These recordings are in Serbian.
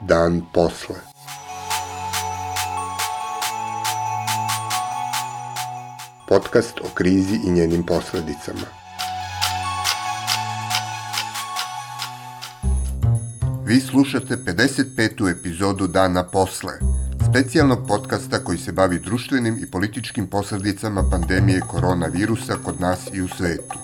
Dan posle. Podcast o krizi i njenim posledicama. Vi slušate 55. epizodu Dana posle, specijalnog podcasta koji se bavi društvenim i političkim posledicama pandemije koronavirusa kod nas i u svetu.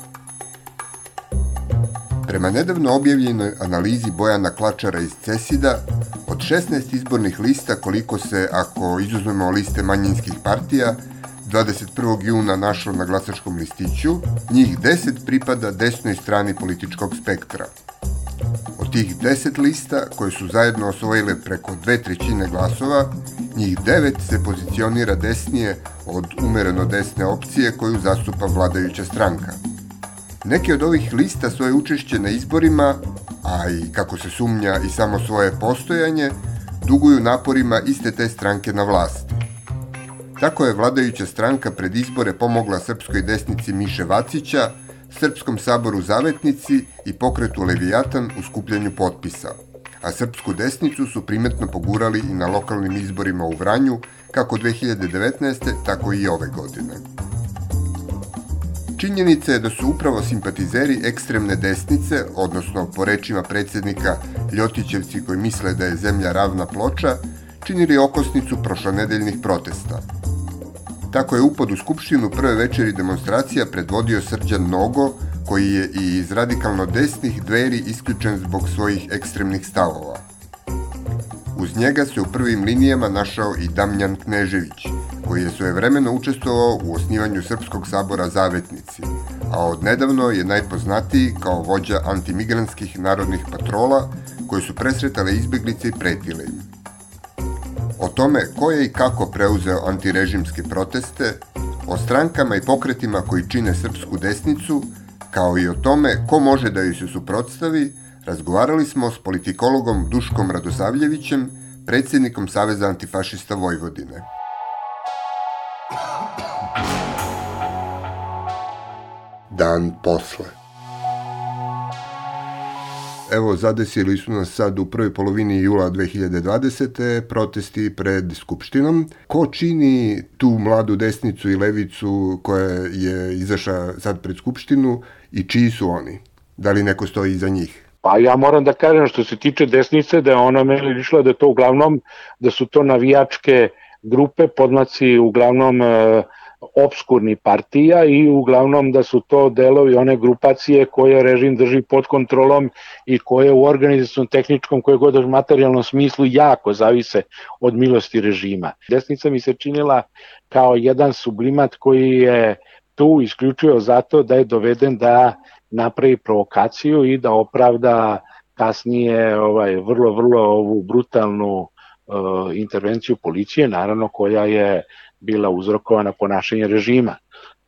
Prema nedavno objavljenoj analizi Bojana Klačara iz CESIDA, od 16 izbornih lista koliko se, ako izuzmemo liste manjinskih partija, 21. juna našlo na glasačkom listiću, njih 10 pripada desnoj strani političkog spektra. Od tih 10 lista, koje su zajedno osvojile preko dve trećine glasova, njih 9 se pozicionira desnije od umereno desne opcije koju zastupa vladajuća stranka – Neke od ovih lista svoje učešće na izborima, a i kako se sumnja i samo svoje postojanje, duguju naporima iste te stranke na vlasti. Tako je vladajuća stranka pred izbore pomogla srpskoj desnici Miše Vacića, Srpskom saboru Zavetnici i pokretu Levijatan u skupljanju potpisa, a srpsku desnicu su primetno pogurali i na lokalnim izborima u Vranju, kako 2019. tako i ove godine. Činjenica je da su upravo simpatizeri ekstremne desnice, odnosno po rečima predsednika Ljotićevci koji misle da je zemlja ravna ploča, činili okosnicu prošlonedeljnih protesta. Tako je upad u Skupštinu prve večeri demonstracija predvodio Srđan Nogo, koji je i iz radikalno desnih dveri isključen zbog svojih ekstremnih stavova. Uz njega se u prvim linijama našao i Damljan Knežević, koji je svojevremeno učestvovao u osnivanju Srpskog sabora Zavetnici, a odnedavno je najpoznatiji kao vođa antimigranskih narodnih patrola koje su presretale izbeglice i pretile im. O tome ko je i kako preuzeo antirežimske proteste, o strankama i pokretima koji čine srpsku desnicu, kao i o tome ko može da joj se suprotstavi, razgovarali smo s politikologom Duškom Radosavljevićem, predsjednikom Saveza antifašista Vojvodine. Dan posle. Evo, zadesili su nas sad u prvoj polovini jula 2020. protesti pred Skupštinom. Ko čini tu mladu desnicu i levicu koja je izašla sad pred Skupštinu i čiji su oni? Da li neko stoji iza njih? Pa ja moram da kažem što se tiče desnice da je ona meni išla da to uglavnom da su to navijačke grupe podmaci uglavnom e, obskurni partija i uglavnom da su to delovi one grupacije koje režim drži pod kontrolom i koje u organizacijom tehničkom koje god materijalnom smislu jako zavise od milosti režima. Desnica mi se činila kao jedan sublimat koji je tu isključio zato da je doveden da napravi provokaciju i da opravda kasnije ovaj vrlo vrlo ovu brutalnu uh, intervenciju policije naravno koja je bila uzrokovana ponašanje režima.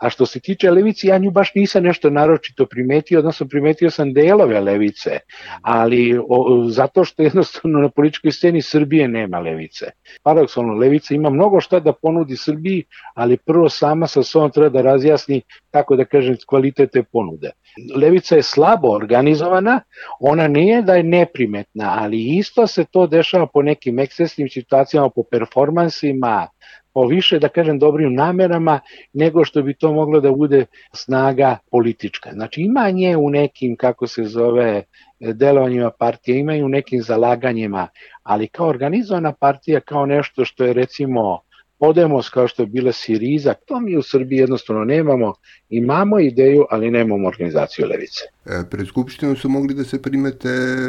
A što se tiče levice, ja nju baš nisam nešto naročito primetio, odnosno primetio sam delove levice, ali o, zato što jednostavno na političkoj sceni Srbije nema levice. Paradoksalno, levica ima mnogo šta da ponudi Srbiji, ali prvo sama sa sobom treba da razjasni, tako da kažem, kvalitete ponude. Levica je slabo organizovana, ona nije da je neprimetna, ali isto se to dešava po nekim ekscesnim situacijama, po performansima, o više, da kažem, dobrim namerama nego što bi to moglo da bude snaga politička. Znači ima nje u nekim, kako se zove, delovanjima partije, ima u nekim zalaganjima, ali kao organizovana partija, kao nešto što je recimo Podemos kao što je bila Siriza, to mi u Srbiji jednostavno nemamo. Imamo ideju, ali nemamo organizaciju levice. E, pred Skupštinom su mogli da se primete e,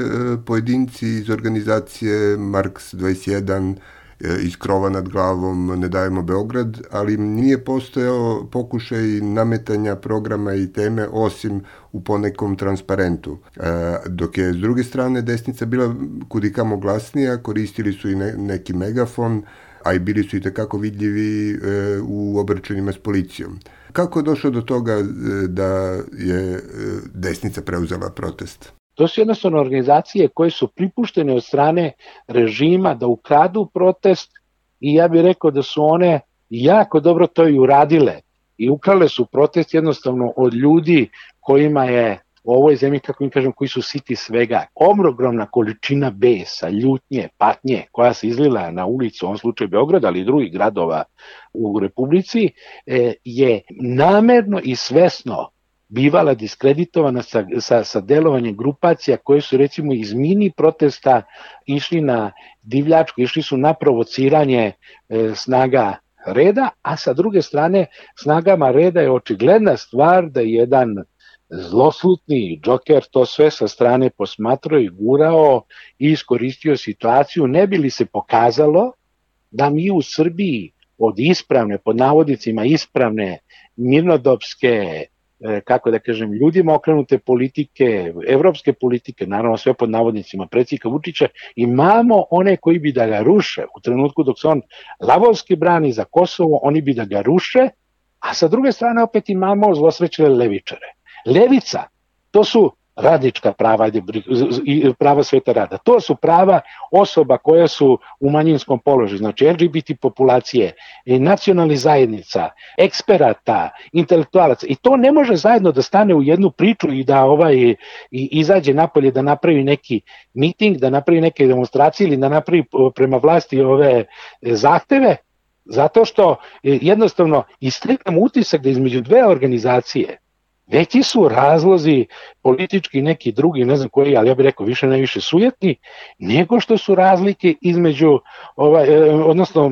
pojedinci iz organizacije Marks 21, E, iz krova nad glavom Ne dajemo Beograd, ali nije postojao pokušaj nametanja programa i teme osim u ponekom transparentu. E, dok je s druge strane desnica bila kudikamo glasnija, koristili su i ne, neki megafon, a i bili su i takako vidljivi e, u obračunima s policijom. Kako je došlo do toga da je desnica preuzela protest? To su jednostavno organizacije koje su pripuštene od strane režima da ukradu protest i ja bih rekao da su one jako dobro to i uradile. i ukrale su protest jednostavno od ljudi kojima je u ovoj zemlji, kako mi kažem, koji su siti svega, ogromna količina besa, ljutnje, patnje koja se izlila na ulicu, u ovom slučaju Beograda, ali i drugih gradova u Republici, e, je namerno i svesno bivala diskreditovana sa, sa, sa delovanjem grupacija koje su recimo iz mini protesta išli na divljačku, išli su na provociranje e, snaga reda, a sa druge strane snagama reda je očigledna stvar da jedan zloslutni džoker to sve sa strane posmatrao i gurao i iskoristio situaciju, ne bi li se pokazalo da mi u Srbiji od ispravne, pod navodnicima ispravne, mirnodopske, kako da kažem, ljudima okrenute politike, evropske politike, naravno sve pod navodnicima predsjednika Vučića, imamo one koji bi da ga ruše u trenutku dok se on lavovski brani za Kosovo, oni bi da ga ruše, a sa druge strane opet imamo zlosrećene levičare. Levica, to su radnička prava i prava sveta rada. To su prava osoba koje su u manjinskom položaju, znači LGBT populacije, nacionalnih zajednica, eksperata, intelektualaca i to ne može zajedno da stane u jednu priču i da ovaj i izađe napolje da napravi neki miting, da napravi neke demonstracije ili da napravi prema vlasti ove e, zahteve, zato što e, jednostavno istekam utisak da između dve organizacije Veći su razlozi politički neki drugi, ne znam koji, ali ja bih rekao više najviše sujetni, nego što su razlike između, ovaj, e, odnosno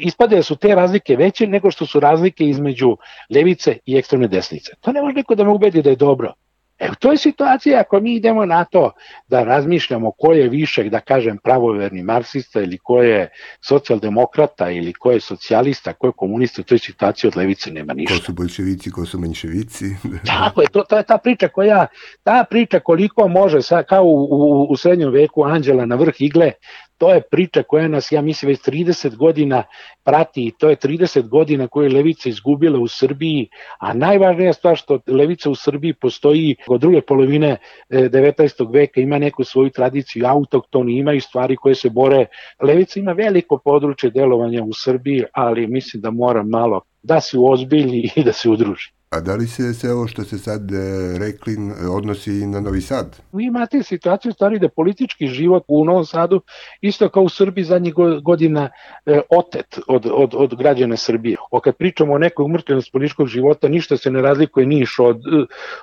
ispade da su te razlike veće nego što su razlike između levice i ekstremne desnice. To ne može niko da me ubedi da je dobro. E u toj situaciji ako mi idemo na to da razmišljamo ko je više, da kažem, pravoverni marksista ili ko je socijaldemokrata ili ko je socijalista, ko je komunista, u toj situaciji od levice nema ništa. Ko su bolševici, ko su menševici. Tako je, to, to je ta priča koja, ta priča koliko može, sa, kao u, u, u srednjem veku Anđela na vrh igle, to je priča koja nas, ja mislim, već 30 godina prati i to je 30 godina koje je Levica izgubila u Srbiji, a najvažnija stvar što Levica u Srbiji postoji od druge polovine 19. E, veka, ima neku svoju tradiciju, autoktoni, imaju stvari koje se bore. Levica ima veliko područje delovanja u Srbiji, ali mislim da mora malo da se uozbilji i da se udruži. A da li se sve ovo što ste sad e, rekli odnosi i na Novi Sad? Vi imate situaciju stvari da politički život u Novom Sadu isto kao u Srbiji zadnjih godina e, otet od, od, od građana Srbije. O kad pričamo o nekoj umrtvenosti političkog života, ništa se ne razlikuje niš od,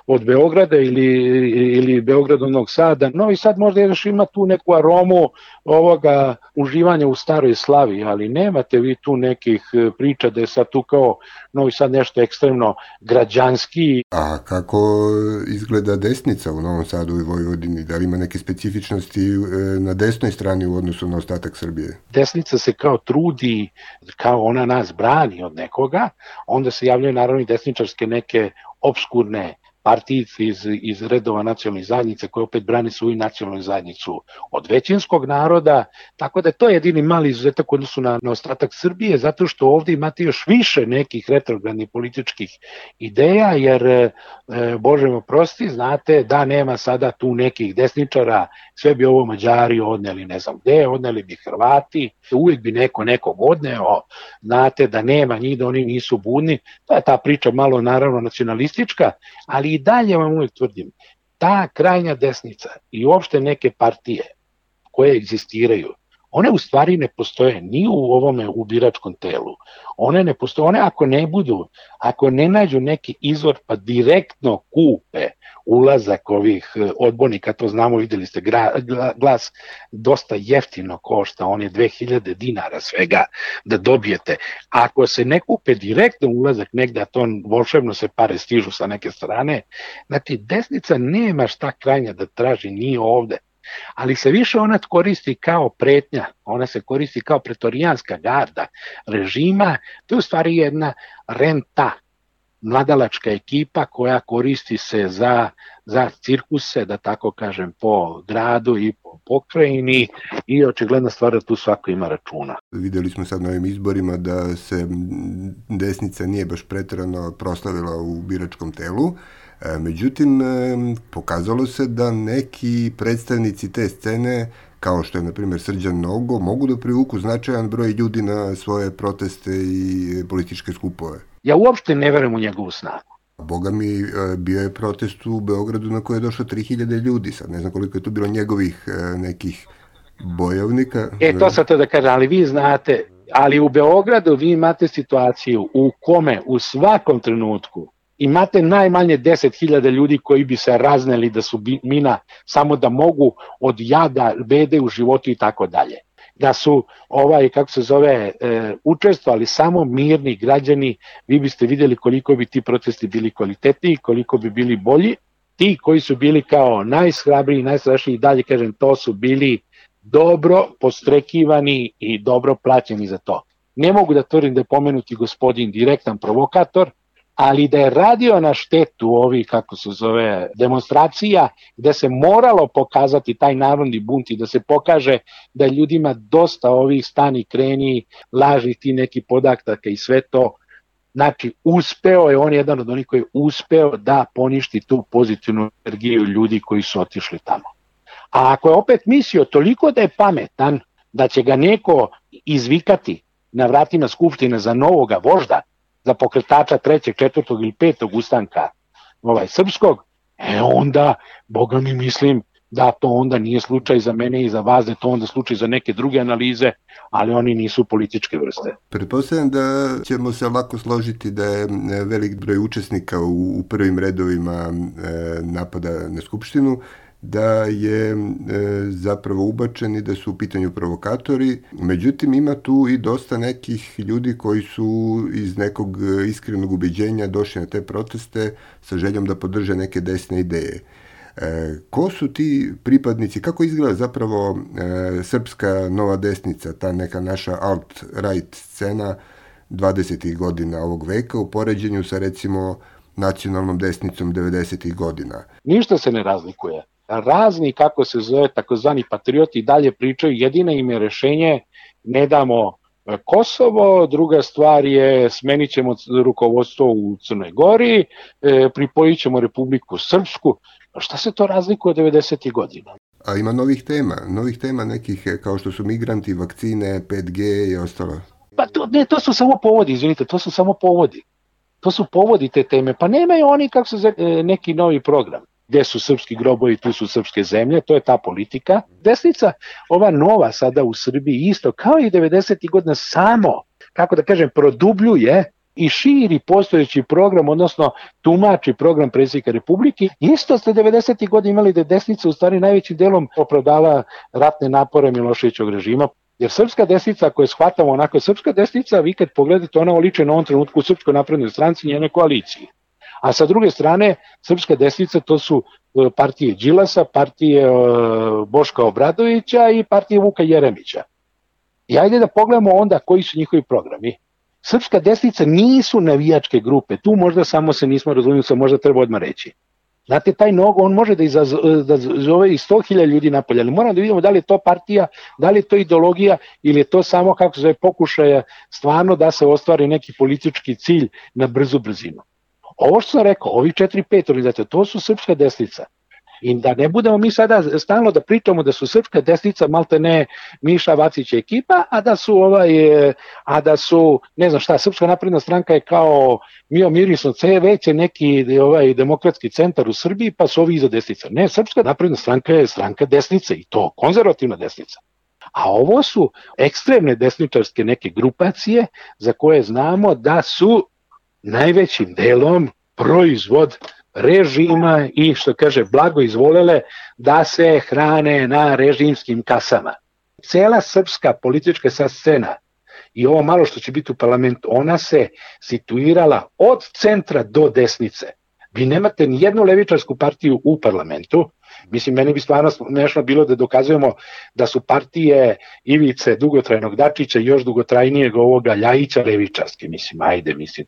od Beograda ili, ili Beograda od Novog Sada. Novi Sad možda još ima tu neku aromu ovoga uživanja u staroj slavi, ali nemate vi tu nekih e, priča da je sad tu kao Novi Sad nešto ekstremno građanski. A kako izgleda desnica u Novom Sadu i Vojvodini? Da li ima neke specifičnosti e, na desnoj strani u odnosu na ostatak Srbije? Desnica se kao trudi, kao ona nas brani od nekoga, onda se javljaju naravno i desničarske neke obskurne partijice iz, iz redova nacionalnih zajednica koje opet brani svoju nacionalnu zajednicu od većinskog naroda, tako da je to jedini mali izuzetak odnosu na, na ostatak Srbije, zato što ovde imate još više nekih retrogradnih političkih ideja, jer, e, Bože mo prosti, znate da nema sada tu nekih desničara, sve bi ovo Mađari odneli ne znam gde, odneli bi Hrvati, uvijek bi neko nekog odneo, znate da nema njih, da oni nisu budni, to je ta priča malo naravno nacionalistička, ali i dalje vam uvijek tvrdim, ta krajnja desnica i uopšte neke partije koje egzistiraju, one u stvari ne postoje ni u ovome ubiračkom telu. One ne postoje, one ako ne budu, ako ne nađu neki izvor pa direktno kupe ulazak ovih e, odbornika, to znamo, videli ste, gra, glas dosta jeftino košta, on je 2000 dinara svega da dobijete. Ako se ne kupe direktno ulazak negde, a to volšebno se pare stižu sa neke strane, znači desnica nema šta krajnja da traži, ni ovde ali se više ona koristi kao pretnja, ona se koristi kao pretorijanska garda režima, to je u stvari jedna renta, mladalačka ekipa koja koristi se za za cirkuse, da tako kažem, po gradu i po pokrajini i očigledna stvar da tu svako ima računa. Videli smo sad na ovim izborima da se desnica nije baš pretrano proslavila u biračkom telu, e, međutim pokazalo se da neki predstavnici te scene kao što je na primjer Srđan Nogo, mogu da privuku značajan broj ljudi na svoje proteste i političke skupove. Ja uopšte ne verujem u njegovu snagu. Boga mi, e, bio je protest u Beogradu na koje je došlo 3000 ljudi, sad ne znam koliko je to bilo njegovih e, nekih bojovnika. E, to sad to da kažem, ali vi znate, ali u Beogradu vi imate situaciju u kome u svakom trenutku imate najmanje 10.000 ljudi koji bi se razneli da su mina samo da mogu od jada, bede u životu i tako dalje da su ovaj kako se zove e, učestvovali samo mirni građani, vi biste videli koliko bi ti protesti bili kvalitetniji, koliko bi bili bolji. Ti koji su bili kao najshrabriji, najstrašniji dalje kažem to su bili dobro postrekivani i dobro plaćeni za to. Ne mogu da tvrdim da je pomenuti gospodin direktan provokator, ali da je radio na štetu ovih, kako se zove, demonstracija, gde se moralo pokazati taj narodni bunt i da se pokaže da ljudima dosta ovih stani kreni, laži ti neki podaktaka i sve to, Znači, uspeo je, on je jedan od onih koji je uspeo da poništi tu pozitivnu energiju ljudi koji su otišli tamo. A ako je opet mislio toliko da je pametan, da će ga neko izvikati na vratima Skupštine za novoga vožda, za pokretača trećeg, četvrtog ili petog ustanka ovaj, srpskog, e onda, boga mi mislim, da to onda nije slučaj za mene i za vas, da to onda slučaj za neke druge analize, ali oni nisu političke vrste. Pretpostavljam da ćemo se lako složiti da je velik broj učesnika u, u prvim redovima e, napada na Skupštinu, da je e, zapravo ubačen i da su u pitanju provokatori. Međutim, ima tu i dosta nekih ljudi koji su iz nekog iskrenog ubeđenja došli na te proteste sa željom da podrže neke desne ideje. E, ko su ti pripadnici, kako izgleda zapravo e, srpska nova desnica, ta neka naša alt-right scena 20. godina ovog veka u poređenju sa recimo nacionalnom desnicom 90. godina? Ništa se ne razlikuje razni, kako se zove, takozvani patrioti dalje pričaju, jedina im je rešenje, ne damo e, Kosovo, druga stvar je smenit ćemo rukovodstvo u Crnoj Gori, e, pripojit ćemo Republiku Srpsku. Šta se to razlikuje od 90. godina? A ima novih tema, novih tema nekih e, kao što su migranti, vakcine, 5G i ostalo. Pa to, ne, to su samo povodi, izvinite, to su samo povodi. To su povodi te teme, pa nemaju oni kako se zove, neki novi program gde su srpski grobovi, tu su srpske zemlje, to je ta politika. Desnica, ova nova sada u Srbiji isto, kao i 90. godina samo, kako da kažem, produbljuje i širi postojeći program, odnosno tumači program predsjednika Republike. Isto ste 90. godina imali da je desnica u stvari najvećim delom opravdala ratne napore Miloševićog režima, Jer srpska desnica, ako je shvatamo onako, srpska desnica, vi kad pogledate, ona oliče na ovom trenutku u Srpskoj naprednoj stranci njene koalicije. A sa druge strane, srpska desnica to su e, partije Đilasa, partije e, Boška Obradovića i partije Vuka Jeremića. I ajde da pogledamo onda koji su njihovi programi. Srpska desnica nisu navijačke grupe, tu možda samo se nismo razumili, sa možda treba odmah reći. Znate, taj nogo, on može da, izazove, da zove i 100.000 ljudi napolje, ali moramo da vidimo da li je to partija, da li je to ideologija ili je to samo, kako se zove, pokušaja stvarno da se ostvari neki politički cilj na brzu brzinu. Ovo što sam rekao, ovi 4-5 organizacija, to su srpska desnica. I da ne budemo mi sada stalno da pričamo da su srpska desnica malte ne Miša Vacić ekipa, a da su ovaj a da su ne znam šta srpska napredna stranka je kao Mio Mirisno CV neki ovaj demokratski centar u Srbiji pa su ovi iza desnica. Ne, srpska napredna stranka je stranka desnice i to konzervativna desnica. A ovo su ekstremne desničarske neke grupacije za koje znamo da su najvećim delom proizvod režima i što kaže blago izvolele da se hrane na režimskim kasama. Cela srpska politička scena i ovo malo što će biti u parlamentu, ona se situirala od centra do desnice. Vi nemate ni jednu levičarsku partiju u parlamentu, Mislim, meni bi stvarno smešno bilo da dokazujemo da su partije Ivice dugotrajnog Dačića još dugotrajnijeg ovoga Ljajića levičarske. Mislim, ajde, mislim,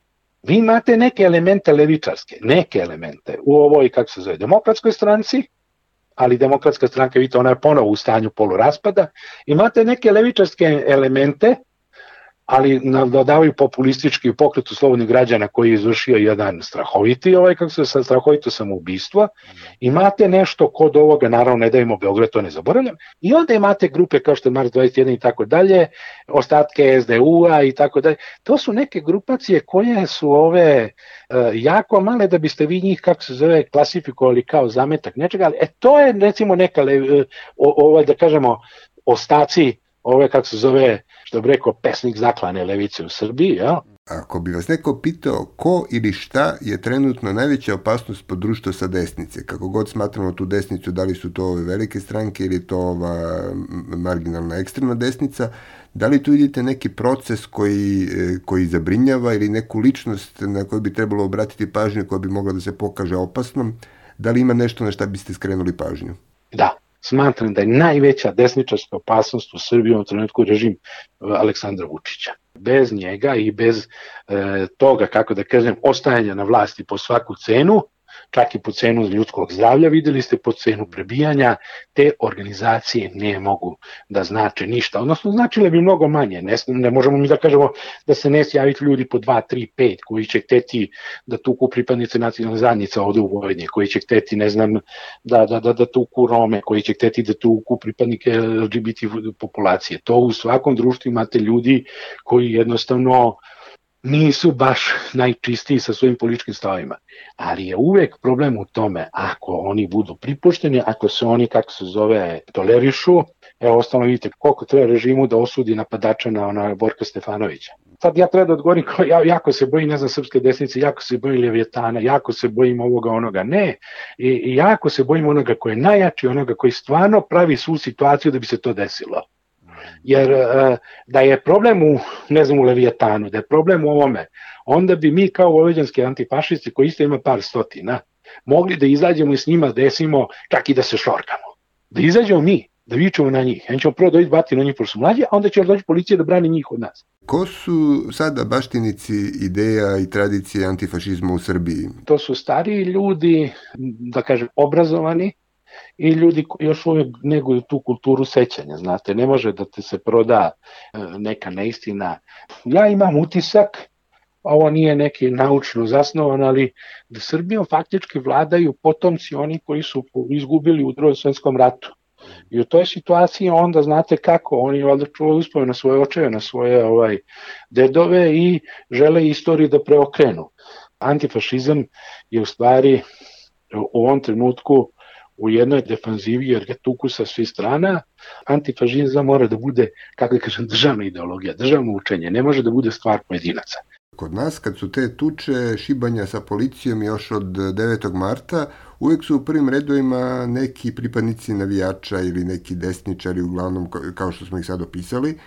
vi imate neke elemente levičarske, neke elemente u ovoj, kako se zove, demokratskoj stranci, ali demokratska stranka, vidite, ona je ponovo u stanju poluraspada, imate neke levičarske elemente ali dodavaju populistički pokret u slobodnih građana koji je izvršio jedan strahoviti, ovaj, kako se sa strahovito samoubistvo, imate nešto kod ovoga, naravno ne dajemo Beograd, to ne zaboravljam, i onda imate grupe kao što je Mars 21 i tako dalje, ostatke SDU-a i tako dalje, to su neke grupacije koje su ove uh, jako male da biste vi njih, kako se zove, klasifikovali kao zametak nečega, ali e, to je recimo neka, ovaj, da kažemo, ostaci ove, kako se zove, što bi rekao, pesnik zaklane levice u Srbiji, ja? Ako bi vas neko pitao ko ili šta je trenutno najveća opasnost po društvo sa desnice, kako god smatramo tu desnicu, da li su to ove velike stranke ili to ova marginalna ekstremna desnica, da li tu vidite neki proces koji, e, koji zabrinjava ili neku ličnost na koju bi trebalo obratiti pažnju koja bi mogla da se pokaže opasnom, da li ima nešto na šta biste skrenuli pažnju? Da, smatram da je najveća desničarska opasnost u Srbiji u trenutku režim e, Aleksandra Vučića. Bez njega i bez e, toga, kako da kažem, ostajanja na vlasti po svaku cenu, čak i po cenu ljudskog zdravlja, videli ste po cenu prebijanja, te organizacije ne mogu da znače ništa, odnosno značile bi mnogo manje, ne, ne možemo mi da kažemo da se ne javiti ljudi po 2, 3, 5 koji će hteti da tuku pripadnice nacionalne zajednice ovde u Vojvodini, koji će hteti, ne znam, da, da, da, da tuku Rome, koji će hteti da tuku pripadnike LGBT populacije. To u svakom društvu imate ljudi koji jednostavno nisu baš najčistiji sa svojim političkim stavima. Ali je uvek problem u tome ako oni budu pripušteni, ako se oni, kako se zove, tolerišu, evo ostalo vidite koliko treba režimu da osudi napadača na ona Borka Stefanovića. Sad ja treba da odgovorim, ja jako se bojim, ne znam, srpske desnice, jako se bojim Levjetana, jako se bojim ovoga onoga. Ne, i, jako se bojim onoga koji je najjači, onoga koji stvarno pravi svu situaciju da bi se to desilo. Jer e, da je problem u, ne znam, u Levijetanu, da je problem u ovome, onda bi mi kao vojvođanski antifašisti, koji isto ima par stotina, mogli da izađemo i s njima desimo čak i da se šorkamo. Da izađemo mi, da vičemo na njih. Oni ćemo prvo doći bati na njih, pošto su mlađi, a onda će doći policija da brani njih od nas. Ko su sada baštinici ideja i tradicije antifašizma u Srbiji? To su stariji ljudi, da kažem, obrazovani, i ljudi koji još uvijek neguju tu kulturu sećanja, znate, ne može da te se proda e, neka neistina. Ja imam utisak, ovo nije neki naučno zasnovan, ali da Srbijom faktički vladaju potomci oni koji su izgubili u drugom svetskom ratu. I u toj situaciji onda znate kako, oni valjda čuvaju uspove na svoje očeve, na svoje ovaj dedove i žele istoriju da preokrenu. Antifašizam je u stvari u ovom trenutku u jednoj defanzivi jer ga tuku sa svih strana, antifašizam mora da bude, kako da kažem, državna ideologija, državno učenje, ne može da bude stvar pojedinaca. Kod nas, kad su te tuče šibanja sa policijom još od 9. marta, uvek su u prvim redovima neki pripadnici navijača ili neki desničari, uglavnom kao što smo ih sad opisali,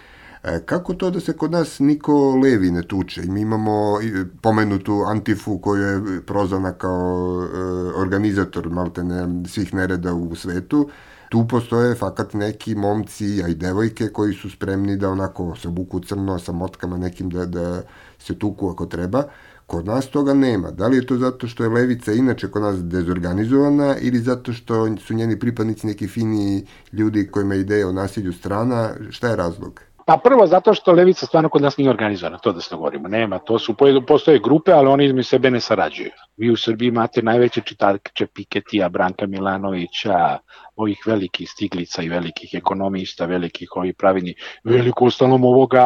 kako to da se kod nas niko levi ne tuče? Mi imamo pomenutu Antifu koju je prozvana kao e, organizator maltene svih nereda u svetu. Tu postoje fakat neki momci, a i devojke koji su spremni da onako se buku crno sa motkama nekim da, da se tuku ako treba. Kod nas toga nema. Da li je to zato što je levica inače kod nas dezorganizovana ili zato što su njeni pripadnici neki fini ljudi kojima je ideja o nasilju strana? Šta je razlog? Pa prvo zato što levica stvarno kod nas nije organizovana, to da se govorimo. Nema, to su postoje grupe, ali oni između sebe ne sarađuju. Vi u Srbiji imate najveće čitarče Piketija, Branka Milanovića, ovih velikih stiglica i velikih ekonomista, velikih ovih pravilni, veliko ostalom ovoga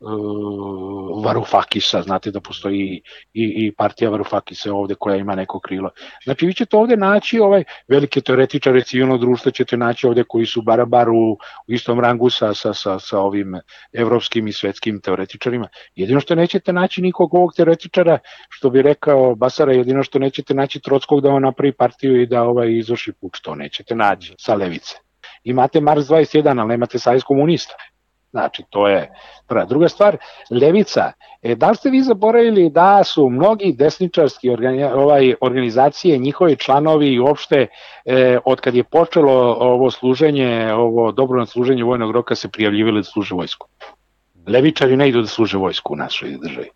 uh, Varufakisa, znate da postoji i, i partija Varufakisa ovde koja ima neko krilo. Znači vi ćete ovde naći ovaj velike teoretičare civilnog društva ćete naći ovde koji su bara bar u, u istom rangu sa, sa, sa, sa ovim evropskim i svetskim teoretičarima. Jedino što nećete naći nikog ovog teoretičara, što bi rekao Basara, jedino što nećete naći Trockog da on napravi partiju i da ovaj izvrši puč, to nećete nađe sa levice. Imate Mars 21, ali nemate Savjez komunista. Znači, to je prva. Druga stvar, levica. E, da li ste vi zaboravili da su mnogi desničarski organi, ovaj, organizacije, njihovi članovi i uopšte e, od kad je počelo ovo služenje, ovo dobro služenje vojnog roka se prijavljivali da služe vojsku. Levičari ne idu da služe vojsku u našoj državi.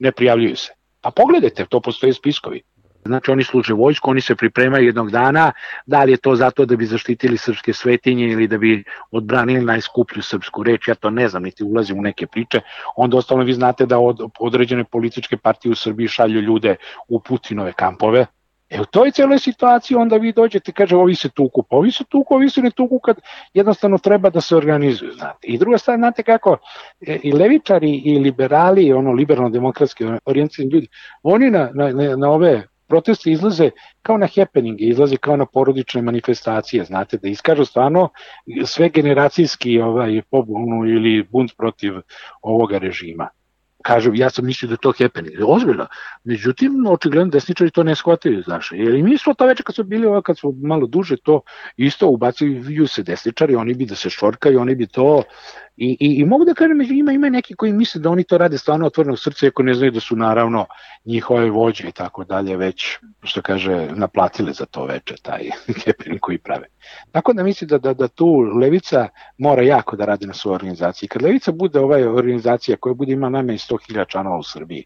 Ne prijavljuju se. Pa pogledajte, to postoje spiskovi. Znači oni služe vojsku, oni se pripremaju jednog dana, da li je to zato da bi zaštitili srpske svetinje ili da bi odbranili najskuplju srpsku reč, ja to ne znam, niti ulazim u neke priče. Onda ostalo vi znate da od, određene političke partije u Srbiji šalju ljude u Putinove kampove, E u toj celoj situaciji onda vi dođete, kaže, ovi se tuku, pa ovi se tuku, ovi se ne tuku kad jednostavno treba da se organizuju, znate. I druga stvar, znate kako, e, i levičari i liberali, ono liberalno-demokratski orijencijni ljudi, oni na, na, na ove proteste izlaze kao na happeninge, izlaze kao na porodične manifestacije, znate, da iskažu stvarno sve generacijski ovaj, pobunu ili bunt protiv ovoga režima kažem, ja sam mislio da je to happening, ozbiljno. Međutim, očigledno desničari to ne shvataju, znaš. Jer mi smo to već kad smo bili ovo, kad smo malo duže to isto ubacaju se desničari, oni bi da se šorkaju, oni bi to I, i, i mogu da kažem, među ima, ima neki koji misle da oni to rade stvarno otvoreno srce, ako ne znaju da su naravno njihove vođe i tako dalje već, što kaže, naplatile za to veče taj keperin koji prave. Tako da misli da, da, da tu Levica mora jako da radi na svojoj organizaciji. Kad Levica bude ova organizacija koja bude ima najmanje 100.000 članova u Srbiji,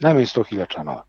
najmanje 100.000 članova,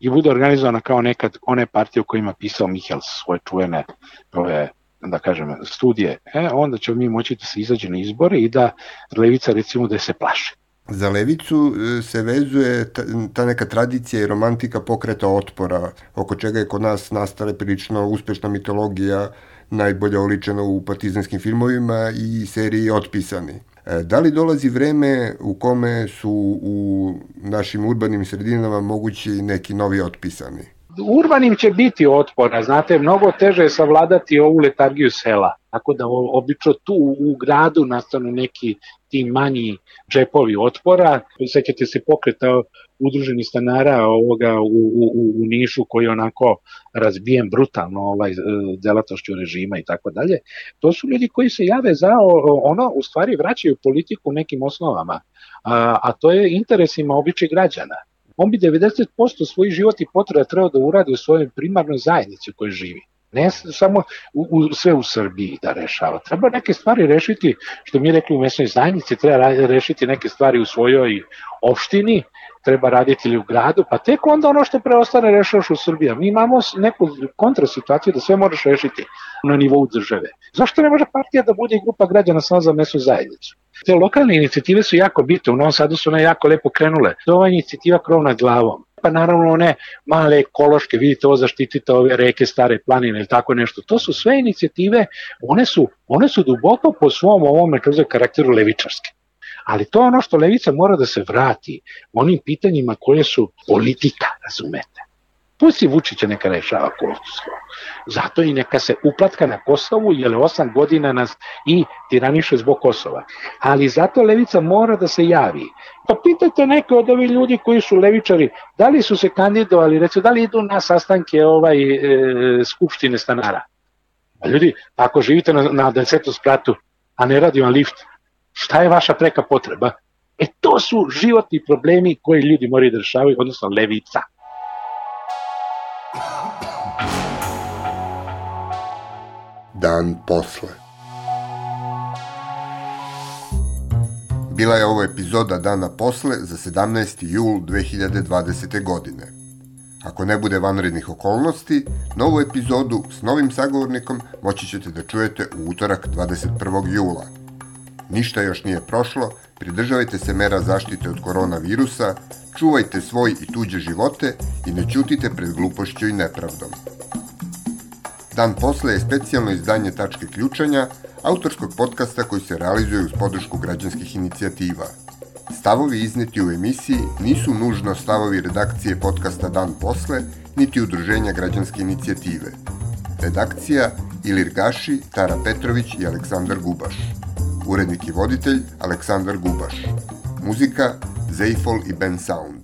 i bude organizovana kao nekad one partije o kojima pisao Mihels svoje čuvene ove da kažem, studije, e, onda ćemo mi moći da se izađe na izbore i da levica recimo da se plaše. Za levicu e, se vezuje ta, ta neka tradicija i romantika pokreta otpora, oko čega je kod nas nastala prilično uspešna mitologija, najbolje oličena u partizanskim filmovima i seriji Otpisani. E, da li dolazi vreme u kome su u našim urbanim sredinama mogući neki novi otpisani? Urbanim će biti otpora, znate, mnogo teže je savladati ovu letargiju sela. Tako da obično tu u gradu nastanu neki ti manji džepovi otpora. Sećate se pokreta udruženi stanara ovoga u, u, u Nišu koji je onako razbijen brutalno ovaj, delatošću režima i tako dalje. To su ljudi koji se jave za ono, u stvari vraćaju politiku nekim osnovama, a, a to je interesima običaj građana on bi 90% svojih životnih potreba trebao da uradi u svojoj primarnoj zajednici u kojoj živi. Ne samo u, u, sve u Srbiji da rešava. Treba neke stvari rešiti, što mi rekli u mesnoj zajednici, treba rešiti neke stvari u svojoj opštini, treba raditi ili u gradu, pa tek onda ono što preostane rešavaš u Srbiji. Mi imamo neku kontrasituaciju da sve moraš rešiti na nivou države. Zašto ne može partija da bude grupa građana samo za mesnu zajednicu? Te lokalne inicijative su jako bitne, u Novom Sadu su one jako lepo krenule. To je inicijativa krov nad glavom. Pa naravno one male ekološke, vidite ovo zaštitite ove reke, stare planine ili tako nešto. To su sve inicijative, one su, one su duboko po svom ovome karakteru levičarske. Ali to je ono što levica mora da se vrati onim pitanjima koje su politika, razumete. Pusti Vučića neka rešava Kosovo. Zato i neka se uplatka na Kosovu, jer je osam godina nas i tiraniše zbog Kosova. Ali zato Levica mora da se javi. Pa pitajte neke od ovih ljudi koji su levičari, da li su se kandidovali, recimo, da li idu na sastanke ovaj, e, skupštine stanara. Pa ljudi, ako živite na, na desetom spratu, a ne radi vam lift, šta je vaša preka potreba? E to su životni problemi koji ljudi moraju da rešavaju, odnosno levica. Dan posle. Bila je ovo epizoda Dana posle za 17. jul 2020. godine. Ako ne bude vanrednih okolnosti, novu epizodu s novim sagovornikom moći ćete da čujete u utorak 21. jula. Ništa još nije prošlo, pridržavajte se mera zaštite od koronavirusa, čuvajte svoj i tuđe živote i ne ćutite pred glupošću i nepravdom. Dan posle je specijalno izdanje Tačke ključanja, autorskog podcasta koji se realizuje uz podršku građanskih inicijativa. Stavovi izneti u emisiji nisu nužno stavovi redakcije podcasta Dan posle, niti udruženja građanske inicijative. Redakcija Ilir Gaši, Tara Petrović i Aleksandar Gubaš. Urednik i voditelj Aleksandar Gubaš. Muzika Zeifol i Ben Sound.